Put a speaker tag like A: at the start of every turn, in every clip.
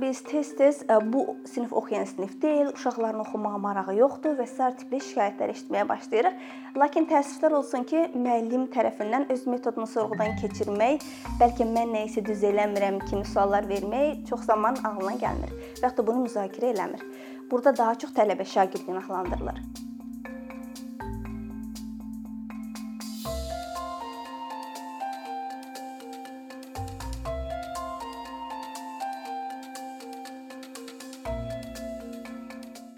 A: biz tez-tez e, bu sinif oxuyan sinif deyil, uşaqların oxumağa marağı yoxdur və sair tipli şikayətlər eşitməyə başlayırıq. Lakin təəssüflər olsun ki, müəllim tərəfindən öz metodunu sorğudan keçirmək, bəlkə mən nə isə düz eləmirəm kimi suallar vermək çox zaman ağlına gəlmir və hətta bunu müzakirə eləmir. Burada daha çox tələbə şagird günahlandırılır.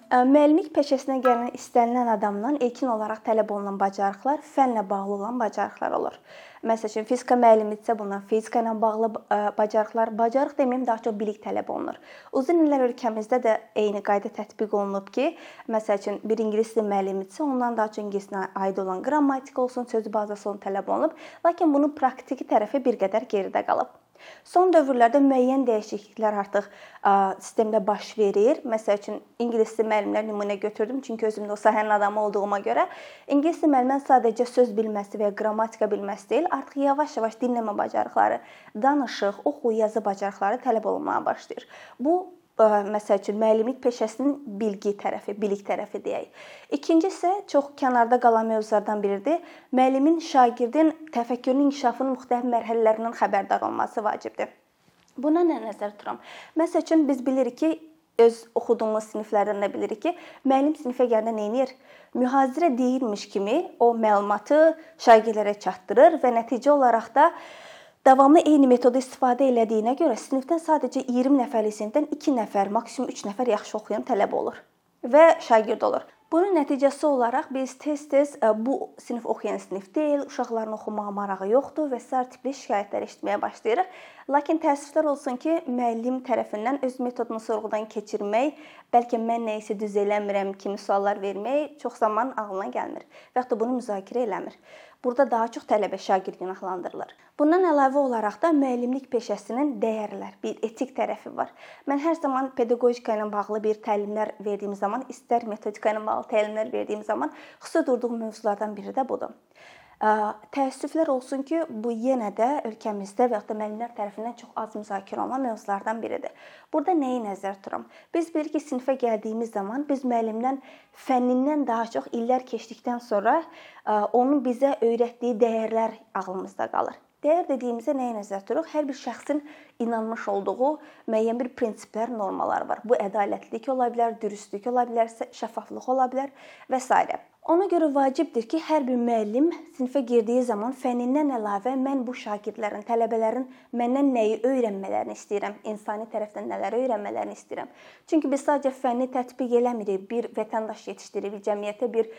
A: Müəllimlik peşəsinə gələn istənilən adamdan ilkin olaraq tələb olunan bacarıqlar fənlə bağlı olan bacarıqlar olur. Məsələn, fizika müəllimidirsə, bundan fizika ilə bağlı bacarıqlar, bacarıq deməyim, daha çox bilik tələb olunur. Uzun illər ölkəmizdə də eyni qayda tətbiq olunub ki, məsəl üçün bir ingilis dili müəllimidirsə, ondan daha çox ingilis dilinə aid olan qrammatik olsun, söz bazası olsun tələb olunub, lakin bunun praktiki tərəfi bir qədər geridə qalıb. Son dövrlərdə müəyyən dəyişikliklər artıq sistemdə baş verir. Məsəl üçün ingilis dili müəllimlər nümunə götürdüm, çünki özüm də o sahənin adamı olduğuma görə ingilis dili müəllimən sadəcə söz bilməsi və ya qrammatika bilməsi deyil, artıq yavaş-yavaş dinləmə bacarıqları, danışıq, oxu, yazı bacarıqları tələb olunmağa başlayır. Bu məsəl üçün müəllimlik peşəsinin bilgi tərəfi, bilik tərəfi deyək. İkinci isə çox kənarda qalan mövzulardan biridir. Müəllimin şagirdin təfəkkürünün inkişafının müxtəlif mərhələlərindən xəbərdar olması vacibdir. Buna nə nəzər tuturam? Məsəl üçün biz bilirik ki, öz oxuduğumuz siniflərdən də bilirik ki, müəllim sinifə gələndə nə edir? Mühazirə deyilmiş kimi o məlumatı şagirdlərə çatdırır və nəticə olaraq da Davamlı eyni metodu istifadə elədiyinə görə sinifdən sadəcə 20 nəfərlik sinifdən 2 nəfər, maksimum 3 nəfər yaxşı oxuyan tələbə olur və şagird olur. Bunun nəticəsi olaraq biz tez-tez e, bu sinif oxuyan sinif deyil, uşaqların oxumağa marağı yoxdur və sair tipli şikayətlər eşitməyə başlayırıq. Lakin təəssüflər olsun ki, müəllim tərəfindən öz metodunu sorğudan keçirmək, bəlkə mən nə isə düz eləmirəm kimi suallar vermək çox zaman ağlına gəlmir və hətta bunu müzakirə eləmir. Burada daha çox tələbə şagird günahlandırılır. Bundan əlavə olaraq da müəllimlik peşəsinin dəyərlər, bir etik tərəfi var. Mən hər zaman pedaqogika ilə bağlı bir təlimlər verdiyim zaman, istər metodika ilə bağlı təlimlər verdiyim zaman xüsusi durduğum mövzulardan biri də budur. Təəssüflər olsun ki, bu yenə də ölkəmizdə və da müəllimlər tərəfindən çox az müzakirə olunan mövzulardan biridir. Burada nəyi nəzərdə tuturam? Biz bilirik ki, sinifə gəldiyimiz zaman biz müəllimdən fənnindən daha çox illər keçdikdən sonra onun bizə öyrətdiyi dəyərlər ağlımızda qalır. Dəyər dediyimizdə nəyə nəzərdə tuturuq? Hər bir şəxsin inanmış olduğu müəyyən bir prinsiplər, normalar var. Bu ədalətlilik ola bilər, dürüstlük ola bilər, şəffaflıq ola bilər və s. Ona görə vacibdir ki, hər bir müəllim sinifə girdiyi zaman fənnindən əlavə mən bu şagirdlərin, tələbələrin məndən nəyi öyrənmələrini istəyirəm, insani tərəfdən nələri öyrənmələrini istəyirəm. Çünki biz sadəcə fənni tətbiq eləmirik, bir vətəndaş yetişdiririk, cəmiyyətə bir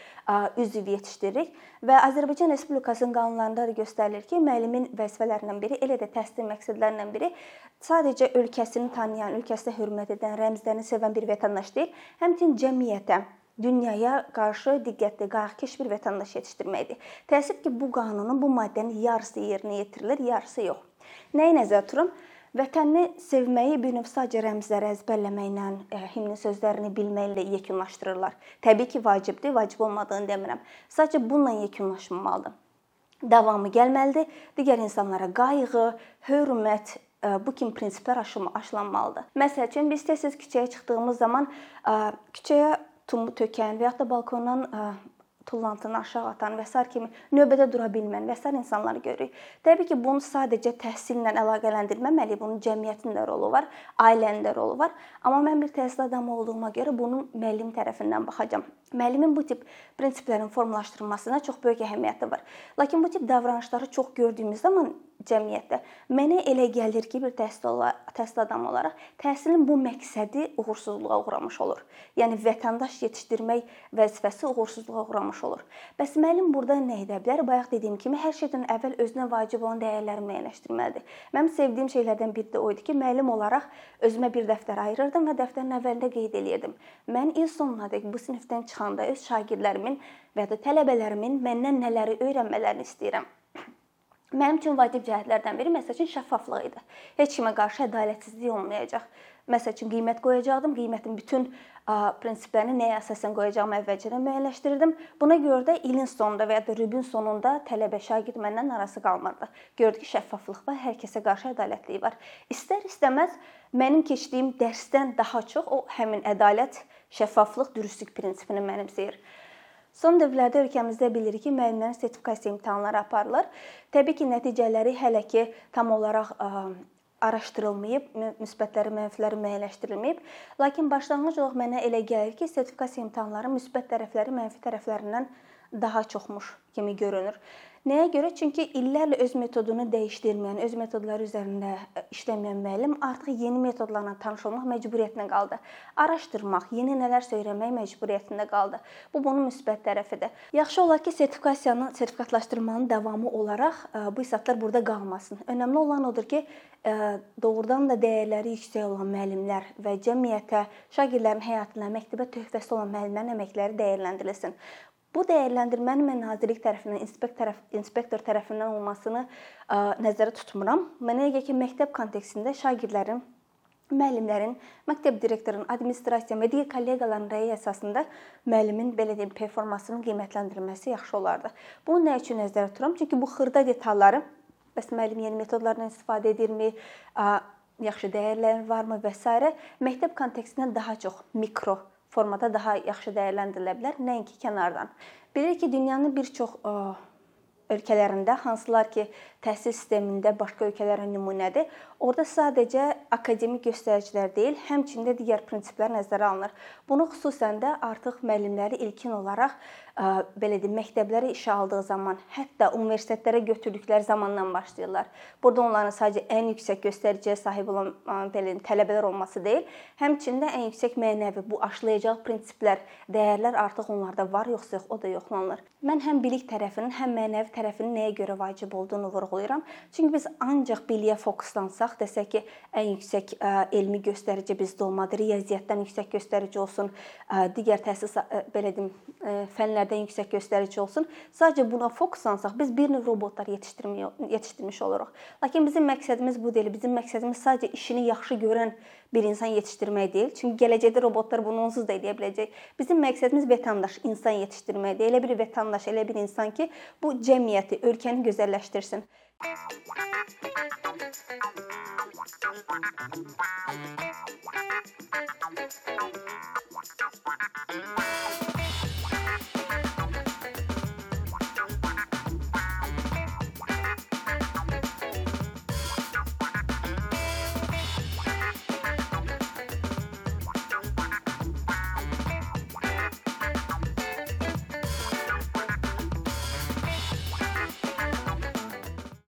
A: üzv yetişdiririk və Azərbaycan Respublikasının qanunlarında da göstərilir ki, müəllimin vəzifələrindən biri, elə də təhsil məqsədlərindən biri sadəcə ölkəsini tanıyan, ölkəsinə hörmət edən, rəmzlərini sevən bir vətəndaş deyil, həmçinin cəmiyyətə dünyaya qarşı diqqətli, qayğıkeş bir vətəndaş yetişdirməkdir. Təəssüf ki, bu qanunun bu maddənin yarısı yerinə yetirilir, yarısı yox. Nəyi nəzərdə tuturam? Vətənini sevməyi bir növ sadəcə rəmzləri əzbərləməklə, e, himnin sözlərini bilməklə yekunlaşdırırlar. Təbii ki, vacibdir, vacib olmadığını demirəm. Sadəcə bununla yekunlaşmamalıdır. Davamı gəlməlidir. Digər insanlara qayğı, hörmət, e, bu kimi prinsiplər aşılanmalıdır. Məsəl üçün biz tez-tez küçəyə çıxdığımız zaman e, küçəyə tumu tökən və ya da balkondan tullantını aşağı atan və s. kimi növbədə dura bilməyən və s. insanları görürük. Təbii ki, bunu sadəcə təhsillə əlaqələndirməməli, bunun cəmiyyətin də rolu var, ailənin də rolu var. Amma mən bir təhsil adamı olduğuma görə bunun müəllim tərəfindən baxacağam. Müəllimin bu tip prinsiplərin formalaşdırılmasına çox böyük əhəmiyyəti var. Lakin bu tip davranışları çox gördüyümüz zaman cəmiyyətdə. Mənə elə gəlir ki, bir təhsil təhsil adamı olaraq təhsilin bu məqsədi uğursuzluğa uğramış olur. Yəni vətəndaş yetişdirmək vəzifəsi uğursuzluğa uğramış olur. Bəs müəllim burada nə edə bilər? Bayaq dediyim kimi hər şeydən əvvəl özünə vacib olan dəyərləri müəyyənləşdirməlidir. Mənim sevdiyim şeylərdən biri də o idi ki, müəllim olaraq özümə bir dəftər ayırırdım və dəftərin əvvəlində qeyd eləyirdim. Mən il sonunadək bu sinifdən çıxanda öz şagirdlərimin və ya da tələbələrimin məndən nələri öyrənmələrini istəyirəm Mənim üçün vacib cəhətlərdən biri məsəl üçün şəffaflıq idi. Heç kimə qarşı ədalətsizlik olmayacaq. Məsəl üçün qiymət qoyacaqdım. Qiymətin bütün prinsiplərini nəyə əsasən qoyacağımı əvvəlcədən müəyyənləşdirirdim. Buna görə də ilin sonunda və ya da rübün sonunda tələbə şagird məndən narazı qalmırdı. Gördü ki, şəffaflıq var, hər kəsə qarşı ədalətlilik var. İstər-istəməz mənim keçdiyim dərsdən daha çox o həmin ədalət, şəffaflıq, dürüstlük prinsipini mənimsəyir. Son dövrlərdə ölkəmizdə bilirik ki, müəllimlərin sertifikasiya imtahanları aparılır. Təbii ki, nəticələri hələ ki tam olaraq araşdırılmayıb, müsbətləri, mənfiləri müəyyənləşdirilməyib. Lakin başlanğıc olaraq mənə elə gəlir ki, sertifikasiya imtahanları müsbət tərəfləri mənfi tərəflərindən daha çoxmuş kimi görünür. Nəyə görə? Çünki illərlə öz metodunu dəyişdirməyən, öz metodları üzərində e, işləməyən müəllim artıq yeni metodlarla tanış olmaq məcburiyyətinə qaldı. Araşdırmaq, yeni nələrsə öyrənmək məcburiyyətində qaldı. Bu bunun müsbət tərəfidir. Yaxşı olar ki, sertifikasiyanın, sertifikatlaşdırmanın davamı olaraq e, bu islatlar burada qalmasın. Önəmli olan odur ki, e, doğrudan da dəyərləri yüksək olan müəllimlər və cəmiyyətə, şagirdlərin həyatına, məktəbə töhfəsi olan müəllimlərin əməkləri dəyərləndirilsin. Bu dəyərləndirmənin mən nazirlik tərəfindən, inspektor tərəf, inspektor tərəfindən olmasını ə, nəzərdə tutmuram. Mənə elə gəlir ki, məktəb kontekstində şagirdlərin müəllimlərin, məktəb direktorunun, administrasiya və digər kolleqaların rəyi əsasında müəllimin belə deyim performansının qiymətləndirilməsi yaxşı olardı. Bunu nə üçün nəzərdə tuturam? Çünki bu xırda detalları bəs müəllim yeni metodlardan istifadə edirmi, yaxşı dəyərləri varmı və s. məktəb kontekstində daha çox mikro formada daha yaxşı dəyərləndirilə bilər, nəinki kənardan. Bilirik ki, dünyanın bir çox ölkələrində hansılar ki, təhsil sistemində başqa ölkələrə nümunədir. Orda sadəcə akademik göstəricilər deyil, həmçində digər prinsiplər nəzərə alınır. Bunu xüsusən də artıq müəllimləri ilkin olaraq belə deyim, məktəblərə işə aldığı zaman, hətta universitetlərə götürdükləri zamandan başlayırlar. Burada onların sadəcə ən yüksək göstəriciyə sahib olan belə tələbələr olması deyil, həmçində ən yüksək mənəvi bu aşılayacaq prinsiplər, dəyərlər artıq onlarda var, yoxsa yox, o da yoxlanılır. Mən həm bilik tərəfinin, həm mənəvi tərəfinin nəyə görə vacib olduğunu vurğulayıram. Çünki biz ancaq biliyə fokuslansaq, desək ki, ən yüksək elmi göstərici bizdə olmadı, riyaziyyatdan yüksək göstərici olsun, digər təhsil belə deyim, fənlər fənlərdən yüksək göstərici olsun. Sadəcə buna fokuslansaq biz bir növ robotlar yetişdirmiş oluruq. Lakin bizim məqsədimiz bu deyil. Bizim məqsədimiz sadəcə işini yaxşı görən bir insan yetişdirmək deyil. Çünki gələcəkdə robotlar bunu onsuz da edə biləcək. Bizim məqsədimiz vətəndaş, insan yetişdirməkdir. Elə bir vətəndaş, elə bir insan ki, bu cəmiyyəti, ölkəni gözəlləşdirsin.